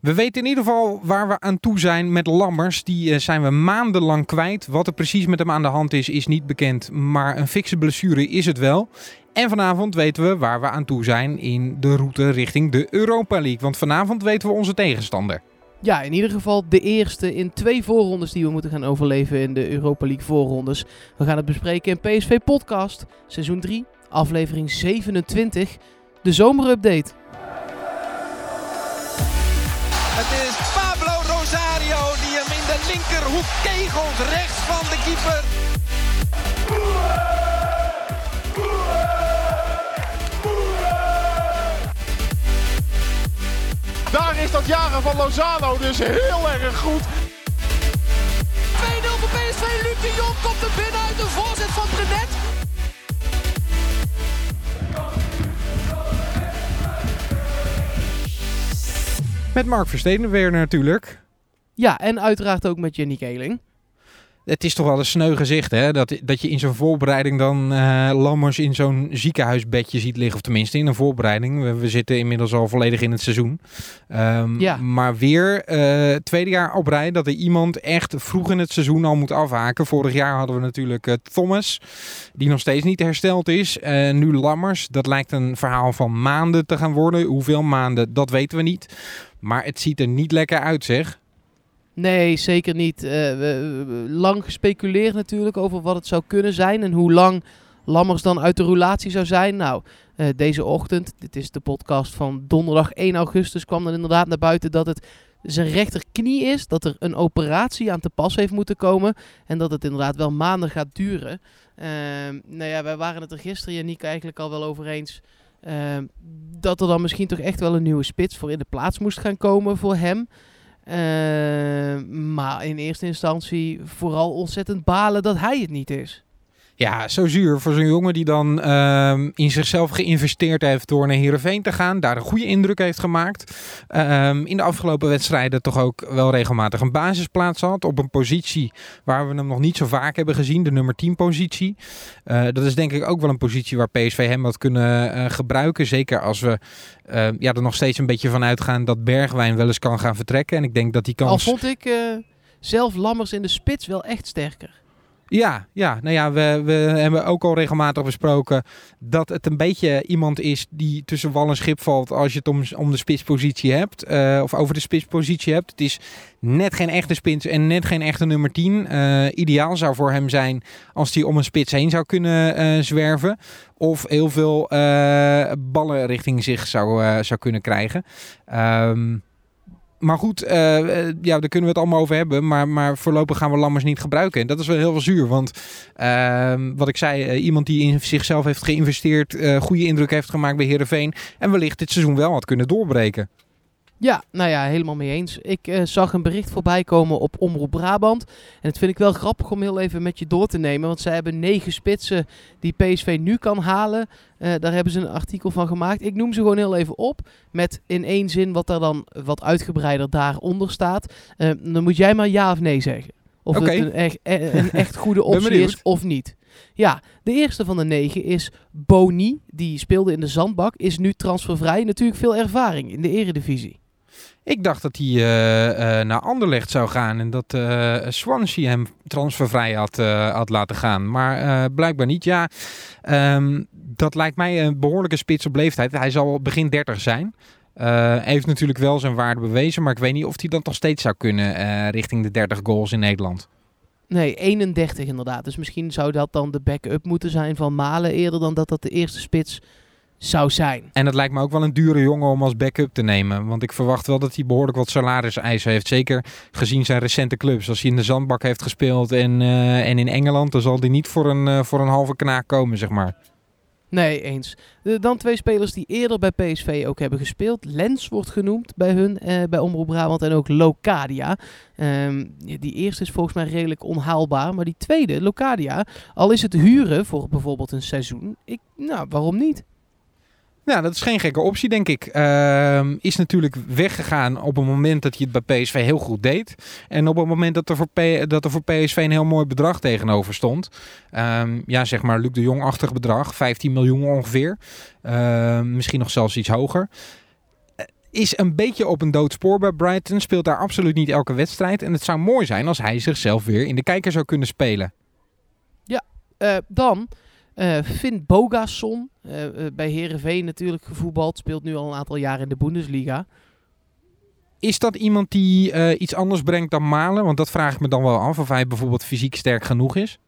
We weten in ieder geval waar we aan toe zijn met Lammers. Die eh, zijn we maandenlang kwijt. Wat er precies met hem aan de hand is, is niet bekend. Maar een fikse blessure is het wel. En vanavond weten we waar we aan toe zijn in de route richting de Europa League. Want vanavond weten we onze tegenstander. Ja, in ieder geval de eerste in twee voorrondes die we moeten gaan overleven in de Europa League voorrondes. We gaan het bespreken in PSV Podcast, seizoen 3, aflevering 27, de zomerupdate. Kegelt rechts van de keeper. Daar is dat jaren van Lozano dus heel erg goed. 2-0 voor PSV. Luc de Jong komt er binnen uit de voorzet van Brenet. Met Mark Versteden weer natuurlijk. Ja, en uiteraard ook met Jenny Keling. Het is toch wel een sneu gezicht, hè? Dat, dat je in zo'n voorbereiding dan eh, Lammers in zo'n ziekenhuisbedje ziet liggen. Of tenminste in een voorbereiding. We, we zitten inmiddels al volledig in het seizoen. Ehm, Ja. Maar weer eh, tweede jaar op rij dat er iemand echt vroeg in het seizoen al moet afhaken. Vorig jaar hadden we natuurlijk eh, Thomas, die nog steeds niet hersteld is. Nu Lammers. Dat lijkt een verhaal van maanden te gaan worden. Hoeveel maanden, dat weten we niet. Maar het ziet er niet lekker uit, zeg. Nee, zeker niet. Eh, we, lang gespeculeerd natuurlijk over wat het zou kunnen zijn en hoe lang Lammers dan uit de roulatie zou zijn. Nou, eh, deze ochtend, dit is de podcast van donderdag 1 augustus, kwam dan inderdaad naar buiten dat het zijn rechterknie is, dat er een operatie aan te pas heeft moeten komen en dat het inderdaad wel maanden gaat duren. Ehm, nou ja, wij waren het er gisteren, Janiek, eigenlijk al wel over eens. ehm, dat er dan misschien toch echt wel een nieuwe spits voor in de plaats moest gaan komen voor hem. Eh, maar in eerste instantie vooral ontzettend balen dat hij het niet is. Ja, zo zuur voor zo'n jongen die dan ehm, in zichzelf geïnvesteerd heeft door naar Heerenveen te gaan. Daar een goede indruk heeft gemaakt. Ehm, in de afgelopen wedstrijden toch ook wel regelmatig een basisplaats had. Op een positie waar we hem nog niet zo vaak hebben gezien. De nummer 10 positie. Eh, dat is denk ik ook wel een positie waar PSV hem had kunnen eh, gebruiken. Zeker als we ehm, ja, er nog steeds een beetje van uitgaan dat Bergwijn wel eens kan gaan vertrekken. En ik denk dat die Al kans... vond ik eh, zelf Lammers in de spits wel echt sterker. Ja, ja, nou ja, we, we hebben ook al regelmatig besproken dat het een beetje iemand is die tussen wal en schip valt als je het om, de spitspositie hebt. eh, of over de spitspositie hebt. Het is net geen echte spits en net geen echte nummer 10. Eh, ideaal zou voor hem zijn als hij om een spits heen zou kunnen eh, zwerven. Of heel veel ballen richting zich zou, zou kunnen krijgen. Ehm maar goed, eh, eh, ja, daar kunnen we het allemaal over hebben. Maar, maar voorlopig gaan we Lammers niet gebruiken. En dat is wel heel veel zuur. Want ehm, wat ik zei, eh, iemand die in zichzelf heeft geïnvesteerd, goede indruk heeft gemaakt bij Heerenveen. En wellicht dit seizoen wel had kunnen doorbreken. Ja, nou ja, helemaal mee eens. Ik eh, zag een bericht voorbij komen op Omroep Brabant. En dat vind ik wel grappig om heel even met je door te nemen. Want zij hebben negen spitsen die PSV nu kan halen. Eh, daar hebben ze een artikel van gemaakt. Ik noem ze gewoon heel even op. Met in één zin wat er dan wat uitgebreider daaronder staat. Eh, dan moet jij maar ja of nee zeggen. Of het een echt, eh, een echt goede optie is of niet. Ja, de eerste van de negen is Boni. Die speelde in de zandbak. Is nu transfervrij. Natuurlijk veel ervaring in de eredivisie. Ik dacht dat hij eh, eh, naar Anderlecht zou gaan. En dat eh, Swansea hem transfervrij had, had laten gaan. Maar blijkbaar niet. Ja, ehm, dat lijkt mij een behoorlijke spits op leeftijd. Hij zal begin 30 zijn. Heeft natuurlijk wel zijn waarde bewezen. Maar ik weet niet of hij dat nog steeds zou kunnen richting de 30 goals in Nederland. Nee, 31 inderdaad. Dus misschien zou dat dan de backup moeten zijn van Malen eerder dan dat dat de eerste spits zou zijn. En het lijkt me ook wel een dure jongen om als backup te nemen. Want ik verwacht wel dat hij behoorlijk wat salariseisen heeft. Zeker gezien zijn recente clubs. Als hij in de zandbak heeft gespeeld en, eh, en in Engeland... dan zal hij niet voor een, eh, voor een halve knaak komen, zeg maar. Nee, eens. Dan twee spelers die eerder bij PSV ook hebben gespeeld. Lens wordt genoemd bij hun, eh, bij Omroep Brabant en ook Locadia. Ehm, die eerste is volgens mij redelijk onhaalbaar. Maar die tweede, Locadia, al is het huren voor bijvoorbeeld een seizoen. Ik, nou, waarom niet? Ja, dat is geen gekke optie, denk ik. Ehm, is natuurlijk weggegaan op een moment dat hij het bij PSV heel goed deed. En op het moment dat er voor, dat er voor PSV een heel mooi bedrag tegenover stond. Ehm, ja, zeg maar Luc de Jong-achtig bedrag. 15 miljoen ongeveer. Ehm, misschien nog zelfs iets hoger. Eh, is een beetje op een doodspoor bij Brighton. Speelt daar absoluut niet elke wedstrijd. En het zou mooi zijn als hij zichzelf weer in de kijker zou kunnen spelen. Eh, dan eh Finn Bogason, eh, bij Herenveen natuurlijk gevoetbald. Speelt nu al een aantal jaar in de Bundesliga. Is dat iemand die iets anders brengt dan Malen? Want dat vraag ik me dan wel af. Of hij bijvoorbeeld fysiek sterk genoeg is.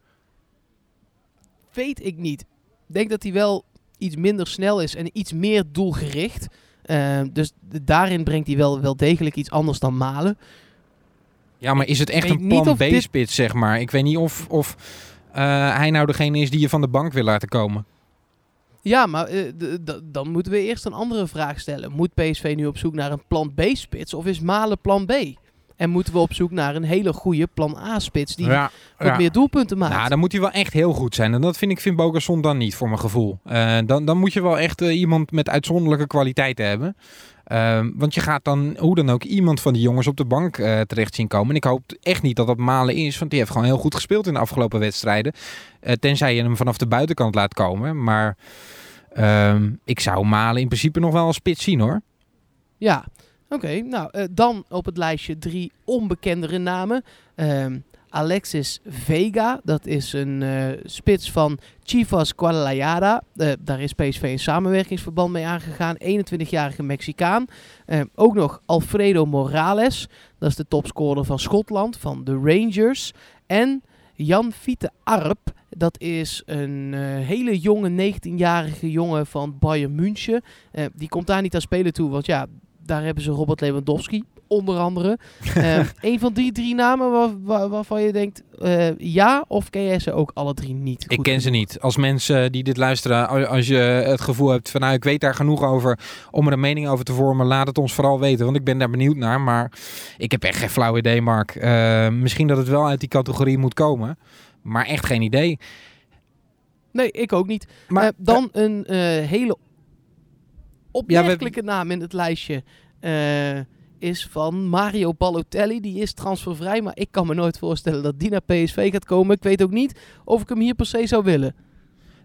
Weet ik niet. Ik denk dat hij wel iets minder snel is en iets meer doelgericht. Eh, dus daarin brengt hij wel, wel degelijk iets anders dan Malen. Ja, maar is het echt een plan dit- B-spits, zeg maar? Ik weet niet of, of hij nou degene is die je van de bank wil laten komen. Ja, maar eh, dan moeten we eerst een andere vraag stellen. Moet PSV nu op zoek naar een plan B-spits of is Malen plan B? En moeten we op zoek naar een hele goede plan A-spits die ja, wat ja. meer doelpunten maakt? Nou, dan moet hij wel echt heel goed zijn. En dat vind ik Finn Bogason dan niet, voor mijn gevoel. Eh, dan, dan moet je wel echt eh, iemand met uitzonderlijke kwaliteiten hebben. Ehm, want je gaat dan, hoe dan ook, iemand van die jongens op de bank eh, terecht zien komen. En ik hoop echt niet dat dat Malen is, want die heeft gewoon heel goed gespeeld in de afgelopen wedstrijden. Eh, tenzij je hem vanaf de buitenkant laat komen. Maar ehm, ik zou Malen in principe nog wel als spits zien, hoor. Ja, oké. nou, eh, dan op het lijstje drie onbekendere namen. Ehm, Alexis Vega, dat is een eh, spits van Chivas Guadalajara. Eh, daar is PSV een samenwerkingsverband mee aangegaan. 21-jarige Mexicaan. Eh, ook nog Alfredo Morales, dat is de topscorer van Schotland, van de Rangers. En Jan Fiete Arp, dat is een hele jonge 19-jarige jongen van Bayern München. Die komt daar niet aan spelen toe, want ja, daar hebben ze Robert Lewandowski, onder andere. Eh, een van die drie namen waar, waar- waarvan je denkt eh, ja, of ken jij ze ook alle drie niet? Ik ken ze niet. Als mensen die dit luisteren, als je het gevoel hebt van nou, ik weet daar genoeg over om er een mening over te vormen, laat het ons vooral weten, want ik ben daar benieuwd naar. Maar ik heb echt geen flauw idee, Mark. Eh, misschien dat het wel uit die categorie moet komen, maar echt geen idee. Nee, ik ook niet. Maar Eh, dan een eh, hele opmerkelijke we- naam in het lijstje eh, is van Mario Balotelli. Die is transfervrij, maar ik kan me nooit voorstellen dat die naar PSV gaat komen. Ik weet ook niet of ik hem hier per se zou willen.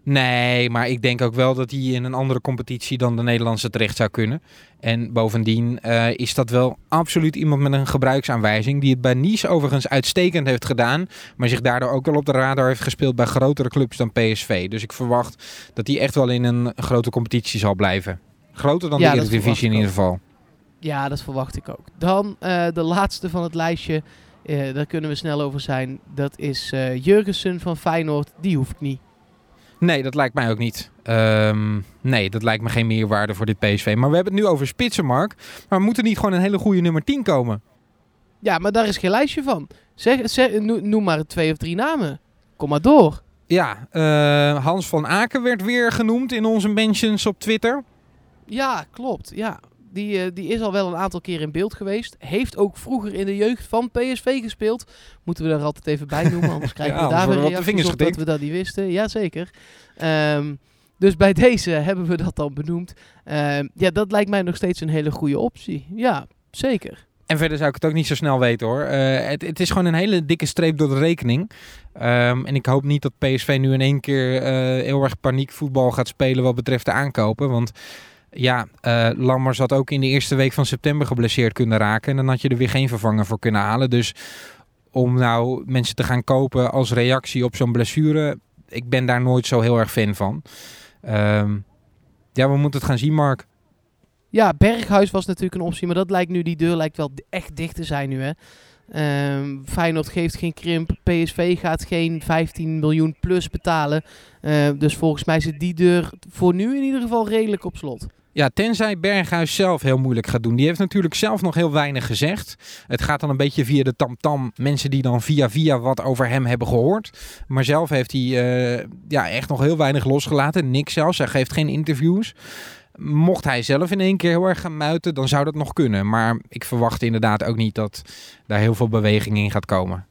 Nee, maar ik denk ook wel dat hij in een andere competitie dan de Nederlandse terecht zou kunnen. En bovendien eh, is dat wel absoluut iemand met een gebruiksaanwijzing. Die het bij Nice overigens uitstekend heeft gedaan. Maar zich daardoor ook wel op de radar heeft gespeeld bij grotere clubs dan PSV. Dus ik verwacht dat hij echt wel in een grote competitie zal blijven. Groter dan Ja, de Eredivisie in ieder geval. Ja, dat verwacht ik ook. Dan eh, de laatste van het lijstje. Eh, daar kunnen we snel over zijn. Dat is eh Jurgensen van Feyenoord. Die hoeft niet. Nee, dat lijkt mij ook niet. Ehm, nee, dat lijkt me geen meerwaarde voor dit PSV. Maar we hebben het nu over spitsen, Mark. Maar moeten niet gewoon een hele goede nummer 10 komen? Ja, maar daar is geen lijstje van. Zeg, zeg, no- noem maar twee of drie namen. Kom maar door. Ja, Hans van Aken werd weer genoemd in onze mentions op Twitter. Ja, klopt. Ja. Die, eh, die is al wel een aantal keer in beeld geweest. Heeft ook vroeger in de jeugd van PSV gespeeld. Moeten we daar altijd even bij noemen, anders krijgen Ja, we daar weer reacties vingers op dat we dat niet wisten. Jazeker. Ehm dus bij deze hebben we dat dan benoemd. Ehm, ja, dat lijkt mij nog steeds een hele goede optie. Ja, zeker. En verder zou ik het ook niet zo snel weten hoor. Eh, het, het is gewoon een hele dikke streep door de rekening. Ehm, en ik hoop niet dat PSV nu in één keer eh, heel erg paniekvoetbal gaat spelen wat betreft de aankopen. Want ja, Lammers had ook in de eerste week van september geblesseerd kunnen raken. En dan had je er weer geen vervanger voor kunnen halen. Dus om nou mensen te gaan kopen als reactie op zo'n blessure, ik ben daar nooit zo heel erg fan van. Ehm, ja, we moeten het gaan zien, Mark. Ja, Berghuis was natuurlijk een optie, maar dat lijkt nu, die deur lijkt wel echt dicht te zijn nu hè. Ehm, Feyenoord geeft geen krimp, PSV gaat geen 15 miljoen plus betalen. Ehm, dus volgens mij zit die deur voor nu in ieder geval redelijk op slot. Ja, tenzij Berghuis zelf heel moeilijk gaat doen. Die heeft natuurlijk zelf nog heel weinig gezegd. Het gaat dan een beetje via de tamtam. Mensen die dan via via wat over hem hebben gehoord. Maar zelf heeft hij eh, ja, echt nog heel weinig losgelaten. Niks zelfs. Hij geeft geen interviews. Mocht hij zelf in één keer heel erg gaan muiten, dan zou dat nog kunnen. Maar ik verwacht inderdaad ook niet dat daar heel veel beweging in gaat komen.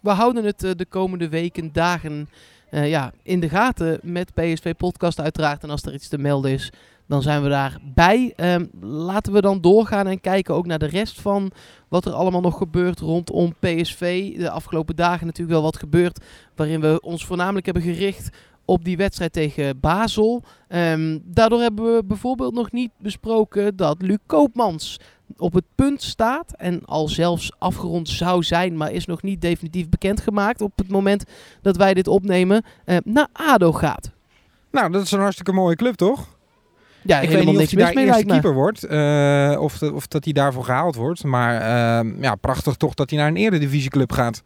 We houden het eh, de komende weken, dagen eh, ja, in de gaten met PSV Podcast uiteraard. En als er iets te melden is, dan zijn we daarbij. Ehm laten we dan doorgaan en kijken ook naar de rest van wat er allemaal nog gebeurt rondom PSV. De afgelopen dagen natuurlijk wel wat gebeurd waarin we ons voornamelijk hebben gericht op die wedstrijd tegen Basel. Ehm, daardoor hebben we bijvoorbeeld nog niet besproken dat Luc Koopmans op het punt staat en al zelfs afgerond zou zijn, maar is nog niet definitief bekendgemaakt op het moment dat wij dit opnemen, uh, naar ADO gaat. Nou, dat is een hartstikke mooie club, toch? Ja, ik weet niet of hij daar eerste keeper wordt. Uh, of, of dat hij daarvoor gehaald wordt. Maar uh, ja, prachtig toch dat hij naar een eredivisieclub gaat.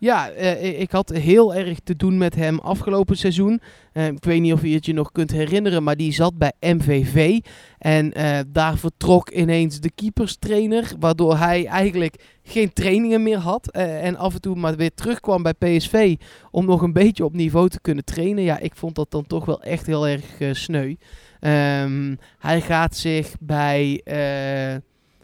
Ja, uh, ik had heel erg te doen met hem afgelopen seizoen. Uh, ik weet niet of je het je nog kunt herinneren, maar die zat bij MVV. En daar vertrok ineens de keeperstrainer, waardoor hij eigenlijk geen trainingen meer had. en af en toe maar weer terugkwam bij PSV om nog een beetje op niveau te kunnen trainen. Ja, ik vond dat dan toch wel echt heel erg sneu. Um, hij gaat zich bij,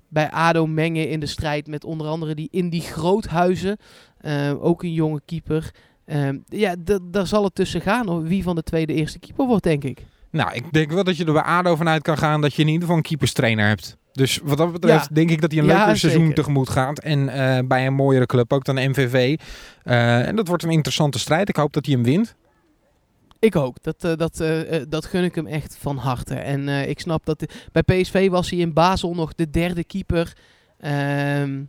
bij ADO mengen in de strijd met onder andere die Indy Groothuizen. Uh, ook een jonge keeper. Um, ja, daar zal het tussen gaan wie van de tweede eerste keeper wordt, denk ik. Nou, ik denk wel dat je er bij ADO vanuit kan gaan dat je in ieder geval een keeperstrainer hebt. Dus wat dat betreft ja. denk ik dat hij een leuker ja, seizoen tegemoet gaat. En uh, bij een mooiere club ook dan MVV. Uh, en dat wordt een interessante strijd. Ik hoop dat hij hem wint. Ik ook. Dat, uh, dat, dat gun ik hem echt van harte. En ik snap dat... bij PSV was hij in Basel nog de derde keeper. Um,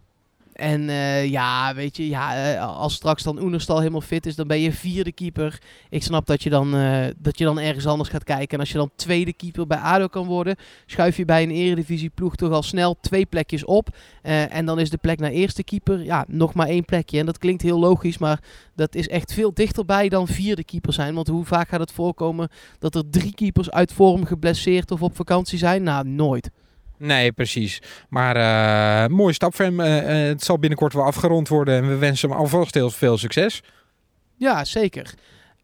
en uh, ja, weet je, ja, uh, als straks dan Oenerstal helemaal fit is, dan ben je vierde keeper. Ik snap dat je, dan, uh, dat je dan ergens anders gaat kijken. En als je dan tweede keeper bij ADO kan worden, schuif je bij een eredivisie ploeg toch al snel twee plekjes op. en dan is de plek naar eerste keeper, ja, nog maar één plekje. En dat klinkt heel logisch, maar dat is echt veel dichterbij dan vierde keeper zijn. Want hoe vaak gaat het voorkomen dat er drie keepers uit vorm geblesseerd of op vakantie zijn? Nou, nooit. Nee, precies. Maar uh, mooie stap voor hem. Uh, het zal binnenkort wel afgerond worden. En we wensen hem alvast heel veel succes. Ja, zeker.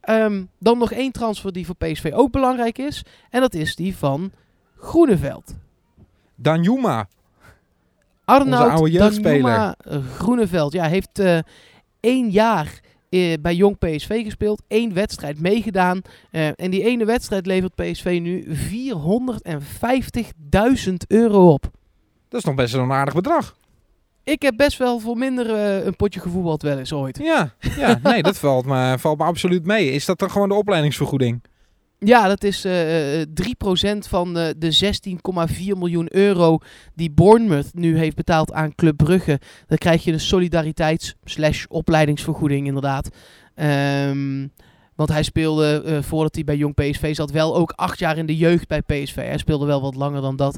Um, dan nog één transfer die voor PSV ook belangrijk is. En dat is die van Groeneveld. Danjuma. Arnoud Onze oude jeugdspeler. Groeneveld. Ja, heeft uh, één jaar bij Jong PSV gespeeld. één wedstrijd meegedaan. Uh, en die ene wedstrijd levert PSV nu 450.000 euro op. Dat is nog best wel een aardig bedrag. Ik heb best wel voor minder uh, een potje gevoetbald wel eens ooit. Ja, ja nee, dat valt me, valt me absoluut mee. Is dat dan gewoon de opleidingsvergoeding? Ja, dat is uh, 3% van uh, de 16,4 miljoen euro die Bournemouth nu heeft betaald aan Club Brugge. Dan krijg je een solidariteits- opleidingsvergoeding inderdaad. Um, want hij speelde, uh, voordat hij bij Jong PSV zat, wel ook acht jaar in de jeugd bij PSV. Hij speelde wel wat langer dan dat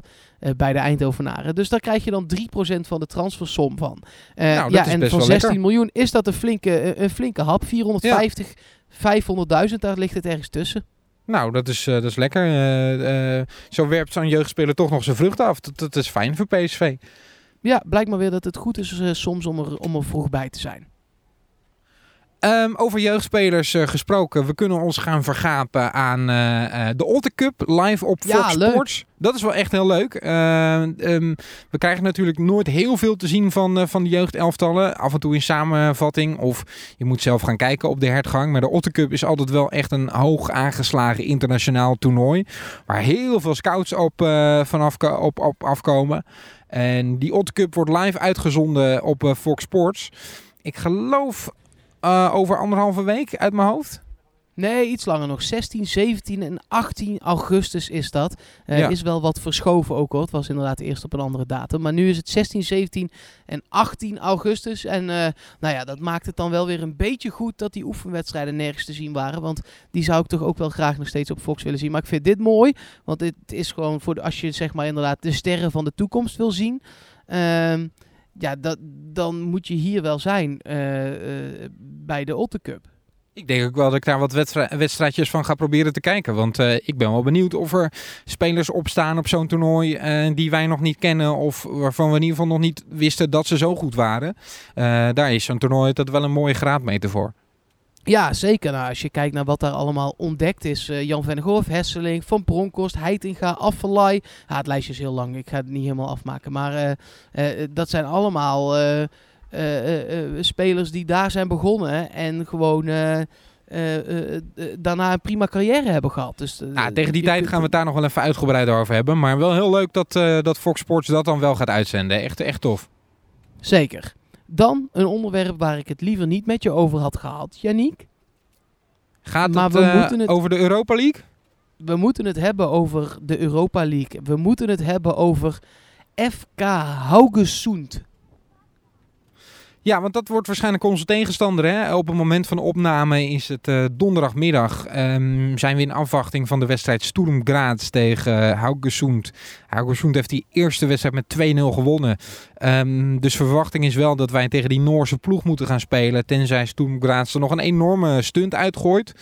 bij de Eindhovenaren. Dus daar krijg je dan 3% van de transfersom van. Nou, ja, en van 16 lekker. miljoen is dat een flinke, een flinke hap. 450, ja. 500.000, daar ligt het ergens tussen. Nou, dat is, uh, dat is lekker. Uh, uh, zo werpt zo'n jeugdspeler toch nog zijn vruchten af. Dat, dat is fijn voor PSV. Ja, blijkt maar weer dat het goed is soms om er, om er vroeg bij te zijn. Um, over jeugdspelers uh, gesproken. We kunnen ons gaan vergapen aan uh, uh, de Otte Cup live op ja, Fox leuk. Sports. Dat is wel echt heel leuk. Um, we krijgen natuurlijk nooit heel veel te zien van, van de jeugdelftallen. Af en toe in samenvatting of je moet zelf gaan kijken op de hertgang. Maar de Otte Cup is altijd wel echt een hoog aangeslagen internationaal toernooi. Waar heel veel scouts op, vanaf op, op afkomen. En die Otte Cup wordt live uitgezonden op Fox Sports. Ik geloof uh, over anderhalve week uit mijn hoofd? Nee, iets langer nog. 16, 17 en 18 augustus is dat. Uh, ja. Is wel wat verschoven ook hoor. Het was inderdaad eerst op een andere datum. Maar nu is het 16, 17 en 18 augustus. En uh, nou ja, dat maakt het dan wel weer een beetje goed dat die oefenwedstrijden nergens te zien waren. Want die zou ik toch ook wel graag nog steeds op Fox willen zien. Maar ik vind dit mooi. Want dit is gewoon voor de, als je zeg maar inderdaad de sterren van de toekomst wil zien. Uh, ja, dan moet je hier wel zijn uh, uh, bij de Otte Cup. Ik denk ook wel dat ik daar wat wedstrij wedstrijdjes van ga proberen te kijken. Want uh, ik ben wel benieuwd of er spelers opstaan op zo'n toernooi die wij nog niet kennen. Of waarvan we in ieder geval nog niet wisten dat ze zo goed waren. daar is zo'n toernooi dat wel een mooie graadmeter voor. Ja, zeker. Nou, als je kijkt naar wat daar allemaal ontdekt is. Uh, Jan van Gorf, Hesseling, Van Bronkhorst, Heitinga, Affelay. Ja, het lijstje is heel lang. Ik ga het niet helemaal afmaken. Maar uh, uh, dat zijn allemaal spelers die daar zijn begonnen. En gewoon... daarna een prima carrière hebben gehad. Dus, nou, tegen die tijd gaan we het daar nog wel even uitgebreid over hebben. Maar wel heel leuk dat, dat Fox Sports dat dan wel gaat uitzenden. Echt, echt tof. Zeker. Dan een onderwerp waar ik het liever niet met je over had gehad, Yannick. Gaat Maar het, we eh, moeten het- over de Europa League? We moeten het hebben over de Europa League. We moeten het hebben over FK Haugesund. Ja, want dat wordt waarschijnlijk onze tegenstander. Hè? Op het moment van opname is het eh, donderdagmiddag. Ehm, zijn we in afwachting van de wedstrijd Sturm Graz tegen uh, Haugesund. Haugesund heeft die eerste wedstrijd met 2-0 gewonnen. Ehm, dus verwachting is wel dat wij tegen die Noorse ploeg moeten gaan spelen. Tenzij Sturm Graz er nog een enorme stunt uitgooit.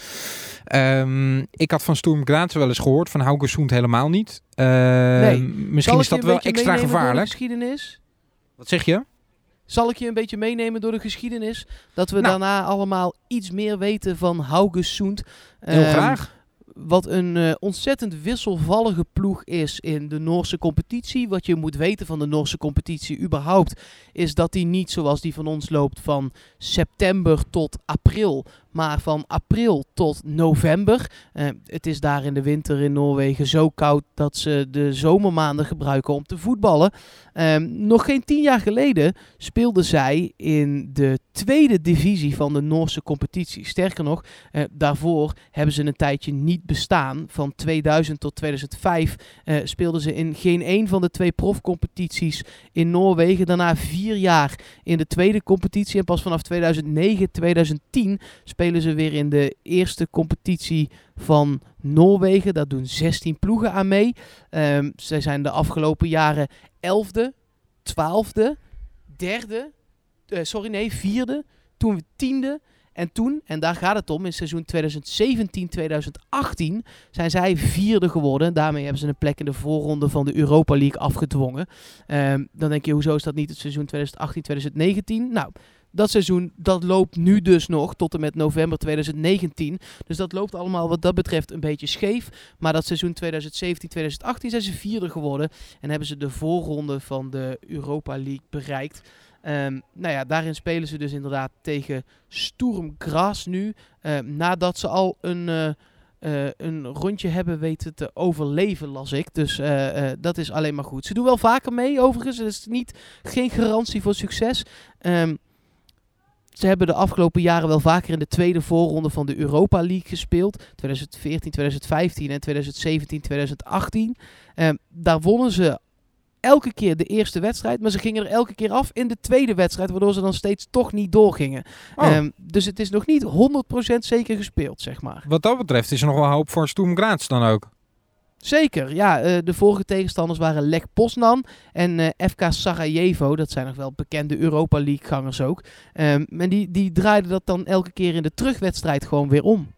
Ehm, ik had van Sturm Graz wel eens gehoord, van Haugesund helemaal niet. Nee. Misschien is dat wel extra gevaarlijk. geschiedenis? Wat zeg je? Zal ik je een beetje meenemen door de geschiedenis? Dat we Nou. daarna allemaal iets meer weten van Haugesund. Heel Ehm, graag. Wat een eh, ontzettend wisselvallige ploeg is in de Noorse competitie. Wat je moet weten van de Noorse competitie überhaupt, is dat die niet zoals die van ons loopt van september tot april, maar van april tot november. Eh, het is daar in de winter in Noorwegen zo koud dat ze de zomermaanden gebruiken om te voetballen. Ehm, nog geen tien jaar geleden speelden zij in de tweede divisie van de Noorse competitie. Sterker nog, eh, daarvoor hebben ze een tijdje niet bestaan. Van 2000 tot 2005 eh, speelden ze in geen een van de twee profcompetities in Noorwegen. Daarna vier jaar in de tweede competitie. En pas vanaf 2009, 2010 spelen ze weer in de eerste competitie van Noorwegen. Daar doen 16 ploegen aan mee. Ehm zij zijn de afgelopen jaren 11e, 12e, derde, eh, sorry nee, vierde, toen tiende. En toen, en daar gaat het om, in seizoen 2017-2018 zijn zij vierde geworden. Daarmee hebben ze een plek in de voorronde van de Europa League afgedwongen. Ehm, dan denk je, hoezo is dat niet het seizoen 2018-2019? Nou, dat seizoen, dat loopt nu dus nog tot en met november 2019. Dus dat loopt allemaal wat dat betreft een beetje scheef. Maar dat seizoen 2017-2018 zijn ze vierde geworden. En hebben ze de voorronde van de Europa League bereikt. Ehm, nou ja, daarin spelen ze dus inderdaad tegen Sturm Graz nu. Ehm, nadat ze al een, eh, eh, een rondje hebben weten te overleven, las ik. Dus eh, dat is alleen maar goed. Ze doen wel vaker mee, overigens. Het is niet, geen garantie voor succes. Ehm, ze hebben de afgelopen jaren wel vaker in de tweede voorronde van de Europa League gespeeld. 2014, 2015 en 2017, 2018. Ehm, daar wonnen ze elke keer de eerste wedstrijd, maar ze gingen er elke keer af in de tweede wedstrijd, waardoor ze dan steeds toch niet doorgingen. Oh. Ehm, dus het is nog niet 100% zeker gespeeld, zeg maar. Wat dat betreft is er nog wel hoop voor Sturm Graz dan ook. Zeker, ja. eh, de vorige tegenstanders waren Lek Poznan en eh, FK Sarajevo. Dat zijn nog wel bekende Europa League gangers ook. Ehm, en die, die draaiden dat dan elke keer in de terugwedstrijd gewoon weer om.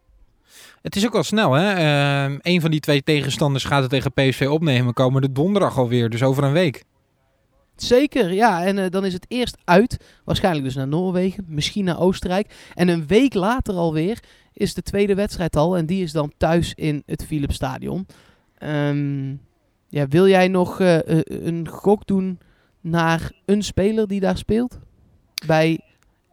Het is ook wel snel, hè? Ehm, een van die twee tegenstanders gaat het tegen PSV opnemen. Komen de donderdag alweer, dus over een week. Zeker, ja. En eh, dan is het eerst uit. Waarschijnlijk dus naar Noorwegen, misschien naar Oostenrijk. En een week later alweer is de tweede wedstrijd al. En die is dan thuis in het Philipsstadion. Ehm ja, wil jij nog eh, eh, een gok doen naar een speler die daar speelt? Bij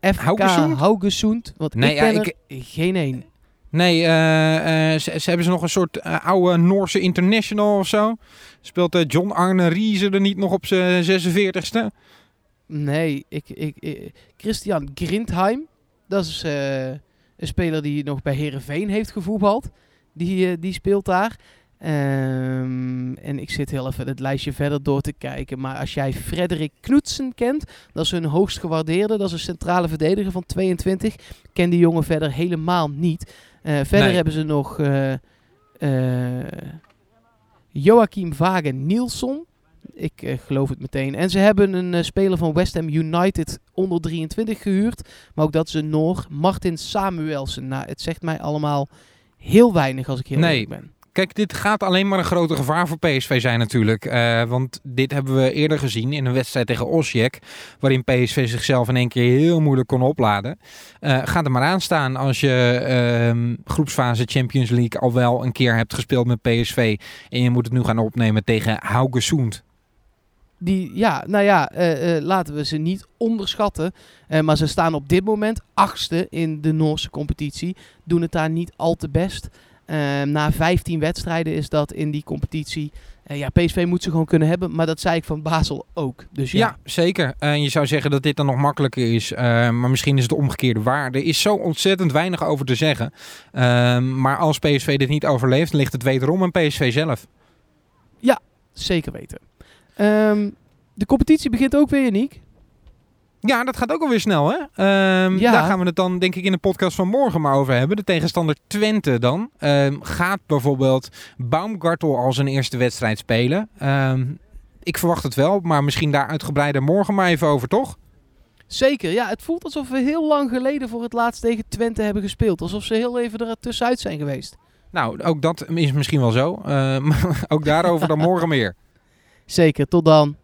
FK Haugesund? Want Nee, ik ja, ken ik- er geen één. Nee, eh, ze, ze hebben ze nog een soort oude Noorse international of zo. Speelt John Arne Riese er niet nog op zijn 46ste? Nee, ik, ik, ik- Christian Grindheim. Dat is een speler die nog bij Herenveen heeft gevoetbald. Die, die speelt daar. Ehm, en ik zit heel even het lijstje verder door te kijken. Maar als jij Frederik Knutsen kent, dat is hun hoogst gewaardeerde. Dat is een centrale verdediger van 22. Ik ken die jongen verder helemaal niet. Eh, verder Nee. hebben ze nog eh, Joachim Vagen Nielsen. Ik geloof het meteen. En ze hebben een speler van West Ham United onder 23 gehuurd. Maar ook dat is een Noor. Martin Samuelsen. Nou, het zegt mij allemaal heel weinig als ik heel Nee. eerlijk ben. Kijk, dit gaat alleen maar een grote gevaar voor PSV zijn natuurlijk. Eh, want dit hebben we eerder gezien in een wedstrijd tegen Osijek. Waarin PSV zichzelf in één keer heel moeilijk kon opladen. Eh gaat er maar aan staan als je ehm, groepsfase Champions League al wel een keer hebt gespeeld met PSV. En je moet het nu gaan opnemen tegen Haugesund. Die, ja, nou ja, eh, laten we ze niet onderschatten. Maar ze staan op dit moment achtste in de Noorse competitie. Doen het daar niet al te best. Eh, na 15 wedstrijden is dat in die competitie. Eh, ja, PSV moet ze gewoon kunnen hebben, maar dat zei ik van Basel ook. Dus ja, Ja, zeker. En je zou zeggen dat dit dan nog makkelijker is. eh, maar misschien is het de omgekeerde waar. Er is zo ontzettend weinig over te zeggen. Ehm, maar als PSV dit niet overleeft, ligt het wederom aan PSV zelf. zeker weten. Ehm, de competitie begint ook weer, Niek. Ja, dat gaat ook alweer snel, hè? Ehm, Ja. Daar gaan we het dan, denk ik, in de podcast van morgen maar over hebben. De tegenstander Twente dan. Ehm, gaat bijvoorbeeld Baumgartel al zijn eerste wedstrijd spelen? Ehm, ik verwacht het wel, maar misschien daar uitgebreider morgen maar even over, toch? Zeker, ja. Het voelt alsof we heel lang geleden voor het laatst tegen Twente hebben gespeeld. Alsof ze heel even er tussenuit zijn geweest. Nou, ook dat is misschien wel zo. Ehm, ook daarover dan morgen meer. Zeker, tot dan.